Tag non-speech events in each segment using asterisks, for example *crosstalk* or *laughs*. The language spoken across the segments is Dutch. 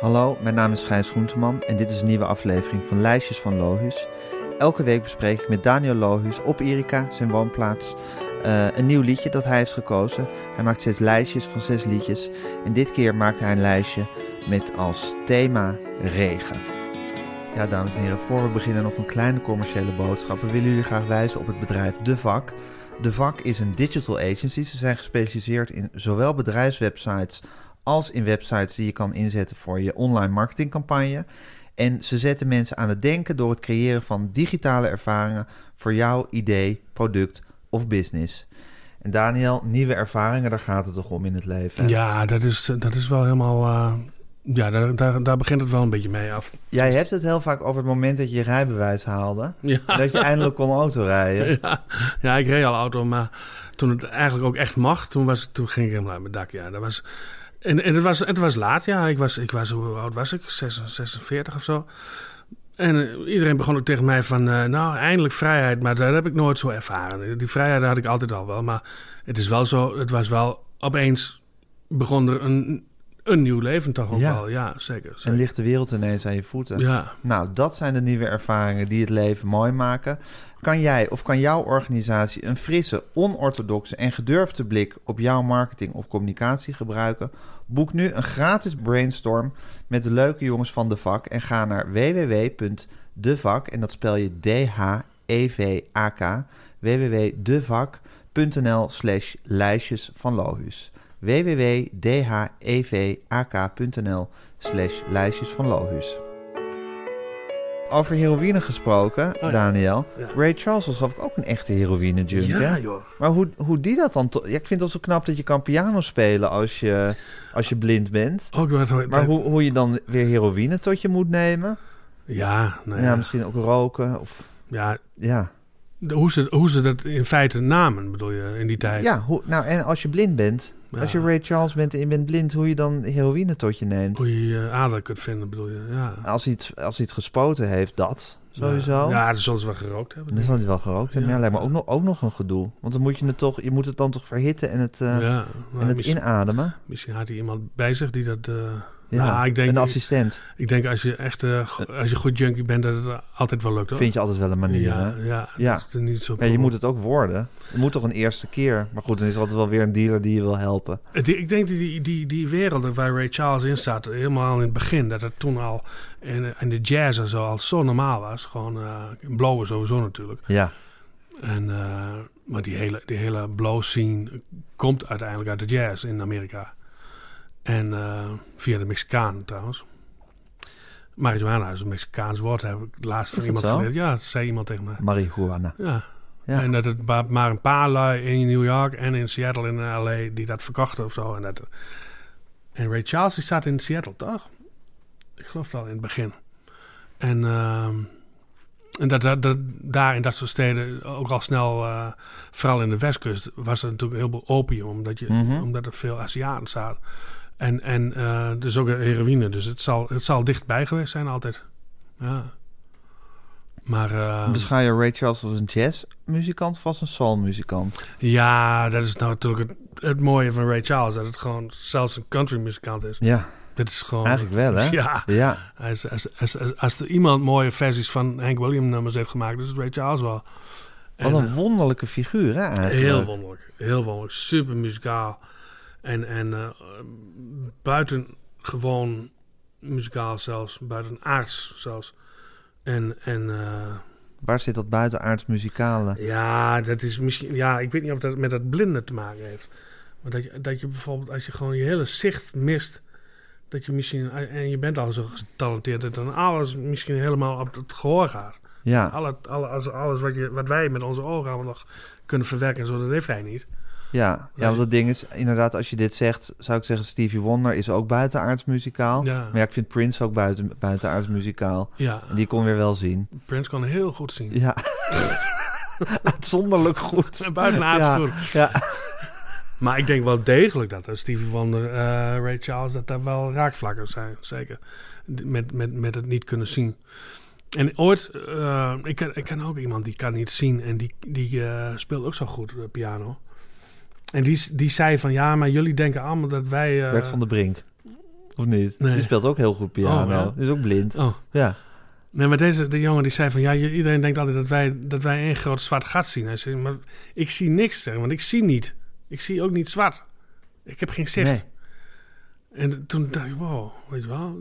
Hallo, mijn naam is Gijs Groenteman en dit is een nieuwe aflevering van Lijstjes van Lohus. Elke week bespreek ik met Daniel Lohus op Erika, zijn woonplaats, uh, een nieuw liedje dat hij heeft gekozen. Hij maakt zes lijstjes van zes liedjes en dit keer maakt hij een lijstje met als thema regen. Ja, dames en heren, voor we beginnen nog een kleine commerciële boodschap. We willen jullie graag wijzen op het bedrijf De Vak. De Vak is een digital agency. Ze zijn gespecialiseerd in zowel bedrijfswebsites als in websites die je kan inzetten voor je online marketingcampagne. En ze zetten mensen aan het denken door het creëren van digitale ervaringen voor jouw idee, product of business. En Daniel, nieuwe ervaringen, daar gaat het toch om in het leven? Ja, dat is, dat is wel helemaal. Uh, ja, daar, daar, daar, begint het wel een beetje mee af. Jij hebt het heel vaak over het moment dat je je rijbewijs haalde. Ja. Dat je eindelijk kon autorijden. *laughs* Ja, ja, ik reed al auto, maar toen het eigenlijk ook echt mag, toen, was, toen ging ik helemaal uit mijn dak. Ja, dat was en, en het, was, het was laat, ja. Ik was, ik was, hoe oud was ik? 46 of zo. En eh, iedereen begon ook tegen mij van, uh, nou, eindelijk vrijheid. Maar dat heb ik nooit zo ervaren. Die vrijheid had ik altijd al wel. Maar het is wel zo, het was wel opeens begon er een, een nieuw leven toch ook wel. Ja, zeker, zeker. En ligt de wereld ineens aan je voeten. Ja. Nou, dat zijn de nieuwe ervaringen die het leven mooi maken. Kan jij of kan jouw organisatie een frisse, onorthodoxe en gedurfde blik op jouw marketing of communicatie gebruiken? Boek nu een gratis brainstorm met de leuke jongens van De Vak en ga naar www.devak, en dat spel je D-H-E-V-A-K, www.devak.nl slash lijstjes van Lohus www.dhevak.nl slash lijstjes van. Over heroïne gesproken, oh Daniel. Ray Charles was geloof ik ook een echte heroïne. Ja, joh. Maar hoe, hoe die dat dan... Ja, ik vind het zo knap dat je kan piano spelen als je, als je blind bent. Ook wat, maar hoe, hoe je dan weer heroïne tot je moet nemen? Ja, nou ja. misschien ook roken of... Ja, ja. Hoe, ze, hoe ze dat in feite namen, bedoel je, in die tijd. Ja, hoe, nou en als je blind bent... Als je Ray Charles bent en je bent blind, hoe je dan heroïne tot je neemt. Hoe je je ader kunt vinden, bedoel je, ja. Als hij het, als hij het gespoten heeft, dat sowieso. Ja, dan zullen ze wel gerookt hebben. Dan zullen ze wel gerookt hebben, ja. lijkt me ook nog, ook nog een gedoe. Want dan moet je het toch, je moet het dan toch verhitten en het, uh, ja, en het inademen. Misschien had hij iemand bij zich die dat... Uh, ja, nou, ik denk, een assistent. Ik denk als je echt uh, als je goed junkie bent, dat het altijd wel lukt. Hoor. Vind je altijd wel een manier. Ja, hè? ja, ja. niet zo ja, je moet het ook worden. Het moet toch een eerste keer. Maar goed, dan is er altijd wel weer een dealer die je wil helpen. Ik denk die, die, die, die wereld waar Ray Charles in staat, helemaal in het begin, dat het toen al in, in de jazz en zo al zo normaal was. Gewoon uh, blowen sowieso natuurlijk. Ja. En, uh, maar die hele, die hele blow scene komt uiteindelijk uit de jazz in Amerika. En uh, via de Mexicaan trouwens. Marihuana is een Mexicaans woord, heb ik laatst van iemand geleerd. Ja, dat zei iemand tegen mij. Marihuana. Ja. ja. En dat het maar een paar lui in New York en in Seattle en LA die dat verkochten of zo. En, dat, en Ray Charles die staat in Seattle, toch? Ik geloof wel in het begin. En, uh, en dat, dat, dat, daar in dat soort steden ook al snel, uh, vooral in de westkust, was er natuurlijk heel veel opium, omdat, je, mm -hmm. omdat er veel Aziaten zaten. En, en uh, dus ook heroïne. Dus het zal, het zal dichtbij geweest zijn altijd. Ja. Maar... Uh, Beschouw je Ray Charles als een jazzmuzikant of als een soulmuzikant? Ja, dat is nou natuurlijk het, het, mooie van Ray Charles. Dat het gewoon zelfs een countrymuzikant is. Ja. Dat is gewoon... Eigenlijk wel, hè? Ja. ja. Als, als, als, als, er iemand mooie versies van Hank Williams nummers heeft gemaakt... is het Ray Charles wel. Wat een wonderlijke figuur, hè? Eigenlijk. Heel wonderlijk. Heel wonderlijk. Super muzikaal. En, en uh, buiten gewoon muzikaal zelfs, buiten aards zelfs. En, en uh, Waar zit dat buitenaards muzikale? Ja, dat is misschien. Ja, ik weet niet of dat met dat blinde te maken heeft. Maar dat je, dat je bijvoorbeeld, als je gewoon je hele zicht mist. Dat je misschien. En je bent al zo getalenteerd. Dat dan alles misschien helemaal op het gehoor gaat. Ja. Alle, alles, alles wat, je, wat wij met onze ogen allemaal nog kunnen verwerken. Zo, dat heeft hij niet. Ja, ja, want het ding is, inderdaad, als je dit zegt, zou ik zeggen, Stevie Wonder is ook buitenaards muzikaal. Ja. Maar ja, ik vind Prince ook buiten, buitenaards muzikaal. Ja. En die kon weer wel zien. Prince kon heel goed zien. Ja. *laughs* Uitzonderlijk goed. *laughs* buitenaards ja. goed. Ja. *laughs* Maar ik denk wel degelijk dat Stevie Wonder, uh, Ray Charles, dat daar wel raakvlakken zijn. Zeker. Met, met, met het niet kunnen zien. En ooit, uh, ik, ken, ik ken ook iemand die kan niet zien en die, die uh, speelt ook zo goed piano. En die, die zei van ja, maar jullie denken allemaal dat wij. Uh, Bert van der Brink. Of niet? Nee. Die speelt ook heel goed piano. Oh, ja? Is ook blind. Oh. Ja. Nee, maar deze de jongen die zei van... Ja, iedereen denkt altijd dat wij, dat wij één groot zwart gat zien. Hij zei, maar ik zie niks, zeg, want ik zie niet. Ik zie ook niet zwart. Ik heb geen zicht. Nee. En toen dacht ik, wow, weet je wel.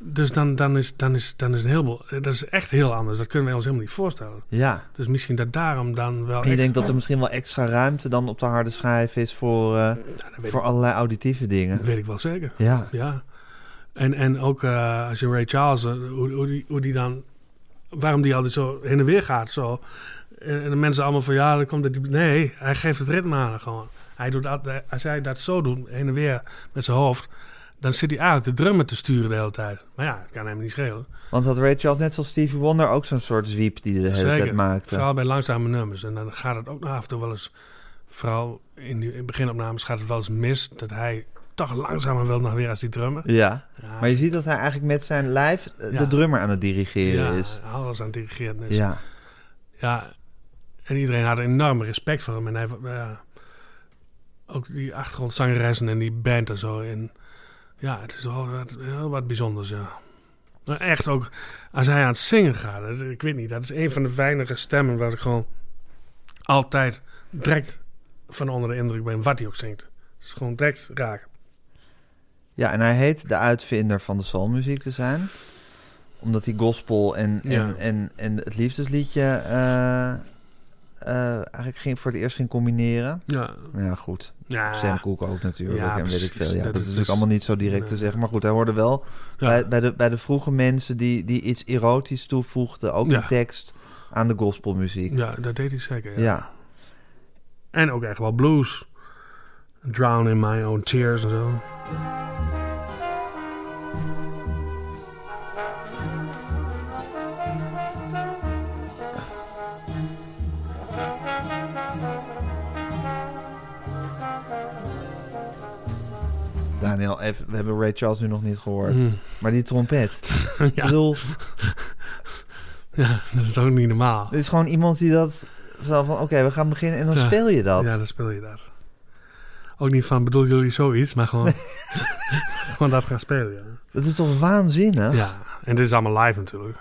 Dus dan, dan, is, dan, is, dan is een heleboel... Dat is echt heel anders. Dat kunnen wij ons helemaal niet voorstellen. Ja. Dus misschien dat daarom dan wel... En je denkt dat er misschien wel extra ruimte dan op de harde schijf is voor, eh, dat weet, voor allerlei auditieve dingen. ik, weet ik wel zeker. Ja. Ja. En, en ook eh, als je Ray Charles, eh, hoe, hoe, die, hoe die dan, waarom die altijd zo heen en weer gaat. Zo. En, de mensen allemaal van ja, dan komt het. Nee, hij geeft het ritme aan gewoon. Hij doet altijd, als hij dat zo doet, heen en weer met zijn hoofd, dan zit hij eigenlijk de drummen te sturen de hele tijd. Maar ja, dat kan hem niet schelen. Want had Ray Charles net zoals Stevie Wonder ook zo'n soort zwiep die de hele tijd maakte. Vooral bij langzame nummers. En dan gaat het ook af en toe wel eens, vooral in die in beginopnames gaat het wel eens mis, dat hij toch langzamer wil nog weer als die drummer. Ja. Ja, Maar je ziet dat hij eigenlijk met zijn lijf Ja. de drummer aan het dirigeren ja, is. alles aan het dirigeren is. Ja. Ja, en iedereen had een enorme respect voor hem. En hij, ja, ook die achtergrondzangeressen en die band en zo. En ja, het is wel wat, heel wat bijzonders, ja. Maar echt ook, als hij aan het zingen gaat, ik weet niet, dat is een van de weinige stemmen waar ik gewoon altijd direct van onder de indruk ben wat hij ook zingt. Het is gewoon direct raak. ja, en hij heet de uitvinder van de soulmuziek te zijn. Omdat hij gospel en, en, Ja. en, en het liefdesliedje eh, eh, eigenlijk ging, voor het eerst ging combineren. Ja, ja, goed. ja, Sam Cooke ook natuurlijk. Ja, en weet ik veel. Ja, Dat dat, is natuurlijk dus- allemaal niet zo direct te zeggen. Maar goed, hij hoorde wel ja. bij, bij, de, bij de vroege mensen die, die iets erotisch toevoegden. Ook een tekst aan de gospelmuziek. ja, dat deed hij zeker. Ja. ja. En ook echt wel blues. Drown in my own tears en zo. Daniel, even, we hebben Ray Charles nu nog niet gehoord. Mm. Maar die trompet. *laughs* Ik ja, bedoel, ja, dat is ook niet normaal. dit is gewoon iemand die dat zo van... Oké, we gaan beginnen en dan Ja. speel je dat. Ja, dan speel je dat. Ook niet van bedoel jullie zoiets, maar gewoon, *laughs* gewoon dat gaan spelen. Ja. Dat is toch waanzinnig? Ja, ja, en dit is allemaal live natuurlijk.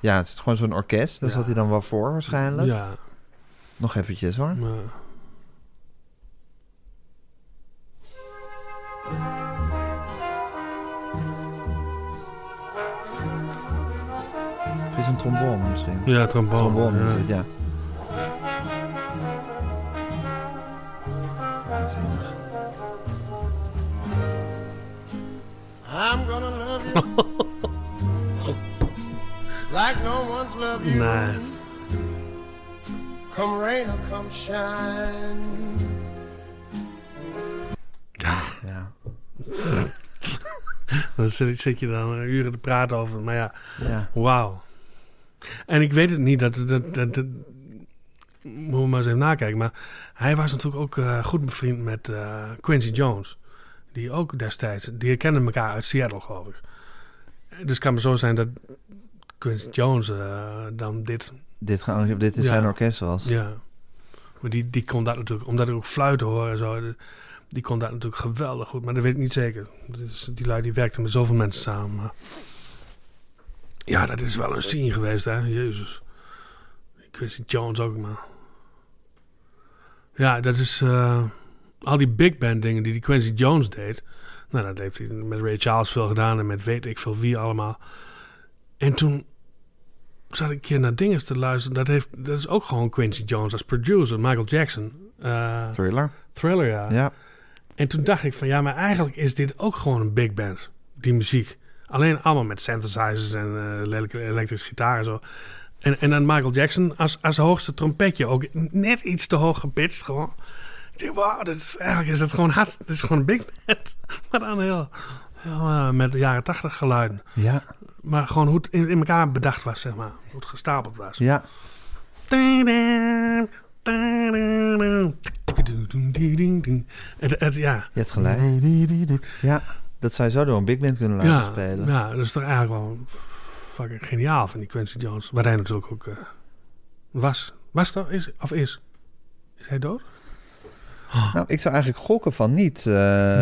het is gewoon zo'n orkest. Daar Ja. zat hij dan wel voor waarschijnlijk. Ja, Nog eventjes hoor. maar, een trombone misschien? ja, trombone. trombone ja. is het, ja. Waanzinnig. I'm gonna love you *laughs* like no one's loved you. Nice. Come rain or come shine. Ja, Ja. *laughs* dan zit, zit je dan een uren te praten over. Maar ja, ja. wauw. En ik weet het niet, dat, dat, dat, dat moeten we maar eens even nakijken. Maar hij was natuurlijk ook eh, goed bevriend met eh, Quincy Jones. Die ook destijds, die herkenden elkaar uit Seattle, geloof ik. Dus het kan maar zo zijn dat Quincy Jones eh, dan dit, Dit, gaan, dit is Ja. zijn orkest was. ja. Maar die, die kon dat natuurlijk, omdat ik ook fluiten hoor en zo, die kon dat natuurlijk geweldig goed. Maar dat weet ik niet zeker. Dus die lui die werkten met zoveel mensen samen. Maar ja, dat is wel een scene geweest, hè. Jezus. Quincy Jones ook, maar... Ja, dat is... eh, al die big band dingen die die Quincy Jones deed... Nou, dat heeft hij met Ray Charles veel gedaan... en met weet ik veel wie allemaal. En toen zat ik een keer naar dingen te luisteren. Dat, heeft, dat is ook gewoon Quincy Jones als producer. Michael Jackson. eh, Thriller. Thriller, ja. Ja. En toen dacht ik van ja, maar eigenlijk is dit ook gewoon een big band, die muziek. Alleen allemaal met synthesizers en eh, lelijke elektrische gitaar en zo. En, en dan Michael Jackson als, als hoogste trompetje ook net iets te hoog gepitcht gewoon. Ik denk, wauw, dat is, eigenlijk is het gewoon hard. Het is gewoon een big band. *laughs* Maar dan heel, heel eh, met de jaren tachtig geluiden. Ja. Maar gewoon hoe het in, in elkaar bedacht was, zeg maar. Hoe het gestapeld was. Ja. Het, het, ja. Je hebt gelijk. Ja. Dat je zo door een big band kunnen laten Ja, spelen. ja, dat is toch eigenlijk wel fucking geniaal van die Quincy Jones. Waar hij natuurlijk ook eh, was. Was toch? Is, of is? Is hij dood? Nou, ik zou eigenlijk gokken van niet. eh,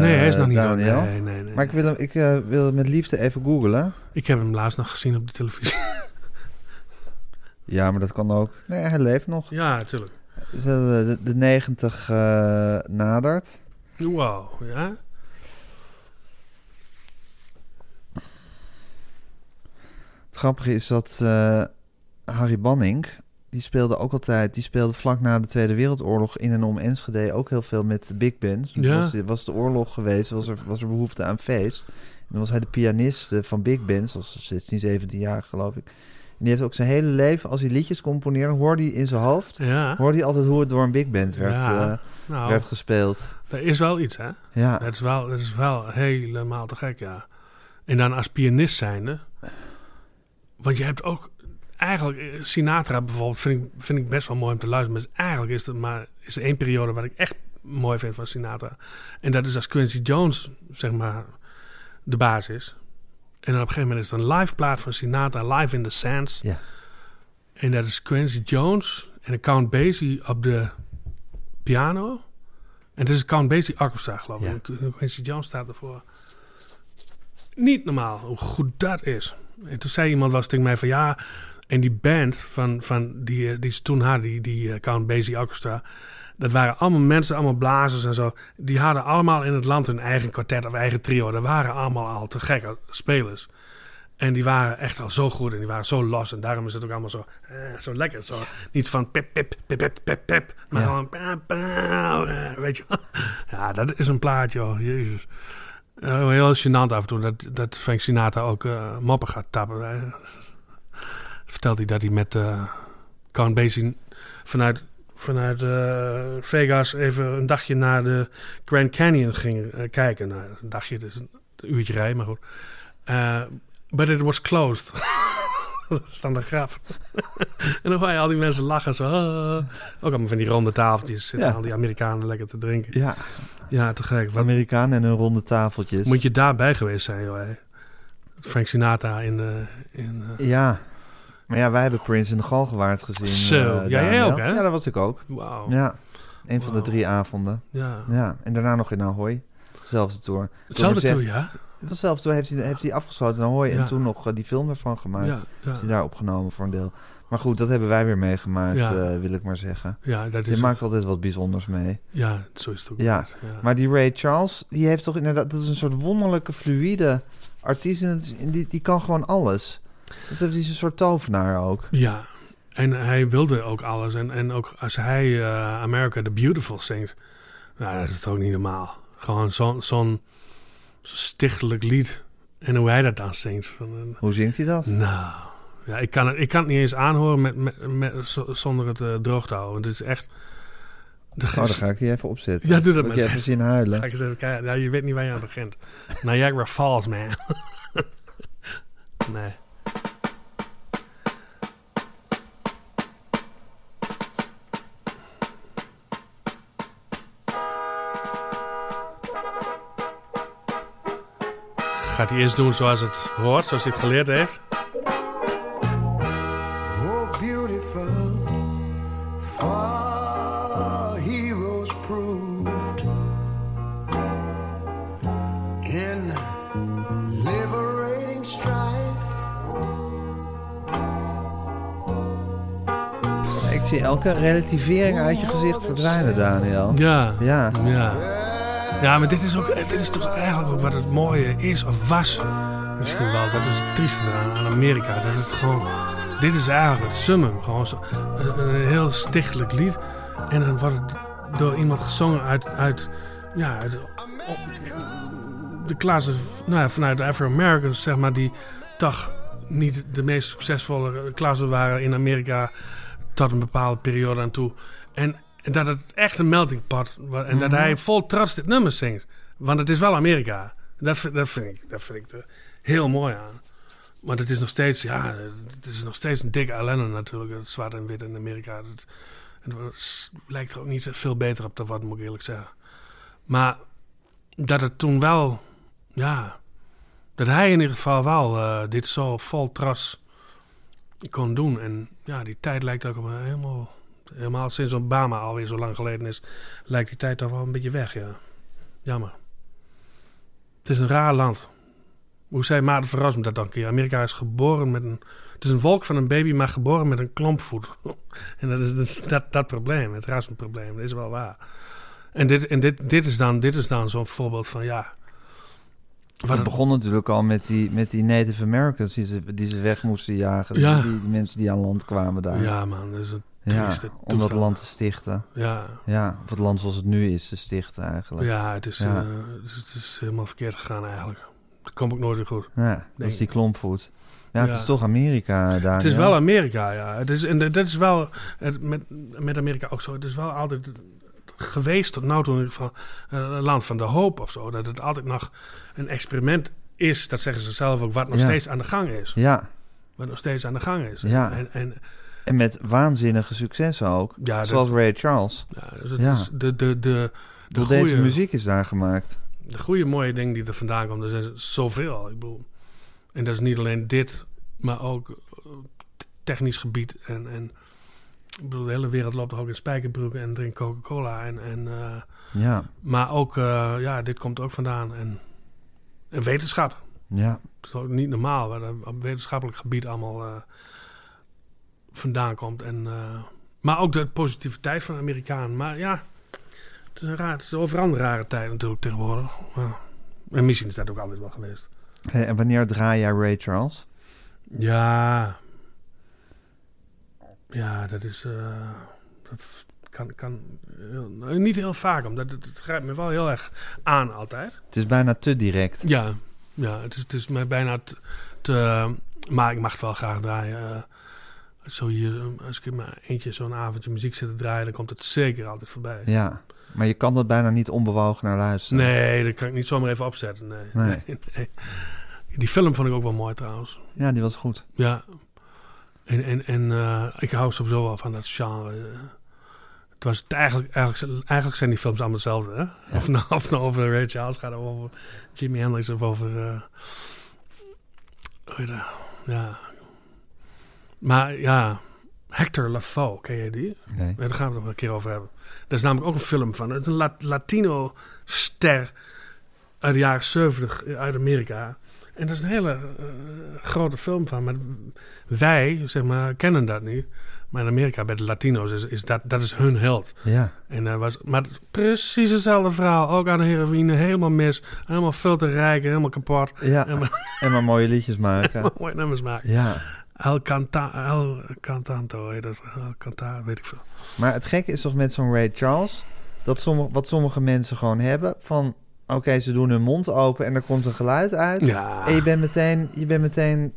nee, hij is nog niet dood. Nee, nee, nee. Maar ik wil hem, ik, eh, wil hem met liefde even googlen. Ik heb hem laatst nog gezien op de televisie. *laughs* Ja, maar dat kan ook. Nee, hij leeft nog. ja, natuurlijk. Terwijl De, de 90 eh, nadert. Wow, ja. Het grappige is dat eh, Harry Banning, die speelde ook altijd, die speelde vlak na de Tweede Wereldoorlog in en om Enschede ook heel veel met de big band. Ja. Was, was de oorlog geweest, was er, was er behoefte aan feest. En dan was hij de pianist eh, van big bands, zoals 16, 17 jaar geloof ik. En die heeft ook zijn hele leven, als hij liedjes componeerde, hoorde hij in zijn hoofd, Ja, hoorde hij altijd hoe het door een big band werd, Ja. eh, nou, werd gespeeld. dat is wel iets, hè? Ja, Dat is wel, dat is wel helemaal te gek, ja. En dan als pianist zijnde. Want je hebt ook... Eigenlijk, eh, Sinatra bijvoorbeeld vind ik, vind ik best wel mooi om te luisteren. Maar eigenlijk is het maar is er één periode wat ik echt mooi vind van Sinatra. En dat is als Quincy Jones, zeg maar, de baas is. En dan op een gegeven moment is het een live plaat van Sinatra, Live in the Sands. Ja. En dat is Quincy Jones en een Count Basie op de piano. En het is een Count Basie orchestra, geloof ik. Ja. Quincy Jones staat ervoor. Niet normaal hoe goed dat is. En toen zei iemand was tegen mij van ja... En die band van, van die, eh, die ze toen hadden, die, die eh, Count Basie Orchestra... Dat waren allemaal mensen, allemaal blazers en zo. Die hadden allemaal in het land hun eigen kwartet of eigen trio. Dat waren allemaal al te gekke spelers. En die waren echt al zo goed en die waren zo los. En daarom is het ook allemaal zo, eh, zo lekker. Zo. Niet van pip, pip, pip, pip, pip, pip. Maar Ja. gewoon... pa, pa, eh, weet je. *laughs* Ja, dat is een plaatje, joh. Jezus. Heel gênant af en toe dat, dat Frank Sinatra ook eh, moppen gaat tappen. Vertelt hij dat hij met eh Count Basie vanuit, vanuit eh, Vegas even een dagje naar de Grand Canyon ging kijken. Nou, een dagje, dus een uurtje rijden, maar goed. But it was closed. *laughs* *laughs* dat is dan de grap. *laughs* en dan hoor je al die mensen lachen zo. ah. Ook allemaal van die ronde tafeltjes. Zitten Ja. al die Amerikanen lekker te drinken. ja. Ja, te gek. Wat Amerikanen en hun ronde tafeltjes. moet je daarbij geweest zijn, joh. hè? Frank Sinatra in... eh, in eh, Ja. Maar ja, wij hebben Prince in de Galgenwaard gezien. Zo. eh, Ja, jij ook, hè? Ja, dat was ik ook. Wauw. Ja. Een van de drie avonden. Ja. Ja. En daarna nog in Ahoy. Zelfde tour. Hetzelfde toe, ja. Dezelfde tour heeft hij, heeft hij afgesloten in Ahoy. En toen nog eh, die film ervan gemaakt. Heeft hij daar opgenomen voor een deel. Maar goed, dat hebben wij weer meegemaakt, Ja. eh, wil ik maar zeggen. ja, dat Je is... maakt altijd wat bijzonders mee. Ja, zo is het ook. Ja. Maar die Ray Charles, die heeft toch inderdaad... Dat is een soort wonderlijke, fluïde artiest. En is- en die, die kan gewoon alles. Dus dat is een soort tovenaar ook. Ja, en hij wilde ook alles. En, en ook als hij eh, America the Beautiful zingt, nou, dat is toch ook niet normaal. Gewoon zo'n zo'n stichtelijk lied. En hoe hij dat dan zingt. Een- Hoe zingt hij dat? nou, ja, ik kan, het, ik kan het niet eens aanhoren met, met, zonder het eh, droog te houden. Want het is echt... De Oh, dan ga ik die even opzetten. Ja, doe dat Moet maar. je even zien huilen. Ga ik eens even kijken. Nou, je weet niet waar je aan begint. Niagara Falls, man. *laughs* Gaat hij eerst doen zoals het hoort, zoals hij het geleerd heeft? Oh, beautiful, for heroes proved in liberating strife. Ik zie elke relativering uit je gezicht verdwijnen, Daniel. Ja. Ja. Ja. Ja, maar dit is, ook, dit is toch eigenlijk ook wat het mooie is of was. Misschien wel. Dat is het trieste aan, aan Amerika. Dat het gewoon... Dit is eigenlijk het summum. Gewoon zo, een, heel stichtelijk lied. En dan wordt het door iemand gezongen uit... uit ja, de klasse... Nou ja, vanuit de Afro-Americans, zeg maar... Die toch niet de meest succesvolle klasse waren in Amerika... tot een bepaalde periode aan toe. En, en dat het echt een melting pot was. En dat hij vol trots dit nummer zingt. Want het is wel Amerika. Dat, vind- dat, vind, ik, dat vind ik er heel mooi aan. Maar het is nog steeds, ja, het is nog steeds een dikke ellende natuurlijk. Het zwart en wit in Amerika. Het, lijkt er ook niet veel beter op te worden, moet ik eerlijk zeggen. Maar dat het toen wel, ja, dat hij in ieder geval wel eh, dit zo vol trots kon doen. En ja, die tijd lijkt ook helemaal Helemaal sinds Obama alweer zo lang geleden is, lijkt die tijd toch wel een beetje weg, ja. Jammer. Het is een raar land. Hoe zei Maarten Verras me dat dan keer? Amerika is geboren met een... Het is een volk van een baby, maar geboren met een klompvoet. *laughs* en dat is dat, dat, dat probleem, het rassenprobleem. Dat is wel waar. En dit, en dit, dit is dan, dit is dan zo'n voorbeeld van, ja... Het begon natuurlijk al met die, met die Native Americans die ze, die ze weg moesten jagen. Ja. Die, die mensen die aan land kwamen daar. Ja, man, dat is een Ja, om dat land te stichten. Ja, Ja, of het land zoals het nu is te stichten eigenlijk. ja, het, is, Ja. eh, het, is, helemaal verkeerd gegaan eigenlijk. Dat komt ook nooit weer goed. Ja, dat is die klompvoet. Ja, het Ja. is toch Amerika daar. Het is wel Amerika, ja. Het is, en dat dat is wel het, met, met Amerika ook zo. Het is wel altijd geweest tot nu toe in ieder geval eh, een land van de hoop of zo. Dat het altijd nog een experiment is, dat zeggen ze zelf ook, wat nog Ja. steeds aan de gang is. Ja, Wat nog steeds aan de gang is. Ja. En, en en met waanzinnige successen ook. ja, dat- zoals Ray Charles. ja, dus het Ja. is de, de, de, de, deze goede, muziek is daar gemaakt. de goede mooie dingen die er vandaan komen, er zijn zoveel. Ik bedoel, en dat is niet alleen dit, maar ook eh, technisch gebied. En, en ik bedoel, de hele wereld loopt toch ook in spijkerbroeken en drinkt Coca-Cola. En, en, eh, Ja, maar ook, eh, ja, dit komt ook vandaan. En, en wetenschap. ja, Het is ook niet normaal waar op wetenschappelijk gebied allemaal eh, vandaan komt. En, maar ook de positiviteit van de Amerikaan. Maar ja, het is, een raar, het is overal een rare tijd natuurlijk tegenwoordig. Ja. En misschien is dat ook altijd wel geweest. Hey, en wanneer draai jij Ray Charles? Ja. Ja, dat is. eh, dat kan. kan heel- nou, niet heel vaak, omdat het, het grijpt me wel heel erg aan altijd. Het is bijna te direct. Ja, ja het, is, het is mij bijna te, te- Maar ik mag het wel graag draaien. eh, zo hier, als ik mijn eentje zo'n avondje muziek zit te draaien, dan komt het zeker altijd voorbij. Ja, maar je kan er bijna niet onbewogen naar luisteren. Nee, dat kan ik niet zomaar even opzetten. Nee. Nee. Nee, *laughs* nee. Die film vond ik ook wel mooi trouwens. Ja, die was goed. Ja. En, en, en eh, ik hou sowieso wel van dat genre. Het was het eigenlijk, eigenlijk, eigenlijk zijn die films allemaal hetzelfde. Hè? Of, nou, of nou over Ray Charles gaat, of over Jimi Hendrix of over. dat? Ja. Maar ja, Hector Lavoe, ken je die? Nee. Ja, daar gaan we het nog een keer over hebben. Daar is namelijk ook een film van. Het is een La- Latino-ster uit de jaren 70 uit Amerika. En dat is een hele eh, grote film van. Maar wij, zeg maar, kennen dat niet. Maar in Amerika, bij de Latino's, is, is dat, dat is hun held. Ja, En, eh, was, maar het precies hetzelfde verhaal. Ook aan de heroïne, helemaal mis. Helemaal veel te rijk, helemaal kapot. ja. En maar, *laughs* en maar mooie liedjes *laughs* maken. mooie nummers maken. Ja, El, Canta, El Cantanto heet dat. El Canta, weet ik veel. maar het gekke is toch met zo'n Ray Charles... Dat sommige, wat sommige mensen gewoon hebben van... Oké, ze doen hun mond open en er komt een geluid uit. Ja. En je bent meteen, je bent meteen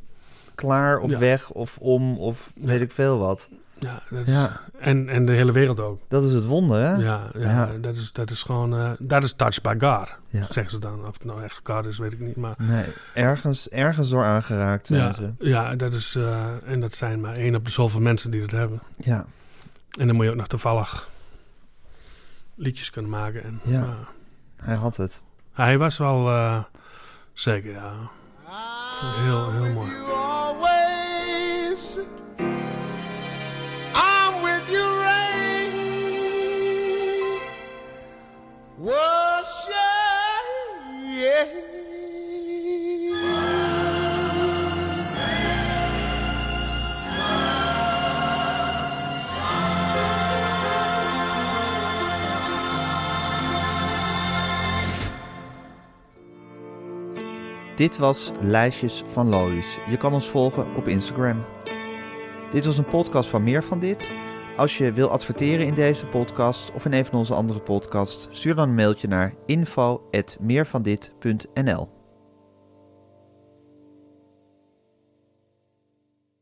klaar of Ja. weg of om of Ja. weet ik veel wat. Ja, dat is, Ja. En, en de hele wereld ook. Dat is het wonder, hè? Ja, ja. Dat, is, dat is gewoon... eh, dat is touched by God, zeggen ze dan. Of het nou echt God is, weet ik niet. Maar Nee, ergens, ergens door aangeraakt zijn ja, ze. ja, dat is... eh, en dat zijn maar één op de zoveel mensen die dat hebben. Ja, En dan moet je ook nog toevallig liedjes kunnen maken. En, Ja. ja. Hij had het. hij was wel... eh, zeker, ja. Heel, heel mooi. Dit was Lijstjes van Lois. Je kan ons volgen op Instagram. Dit was een podcast van Meer van Dit. Als je wil adverteren in deze podcast of in een van onze andere podcasts, stuur dan een mailtje naar info.meervandit.nl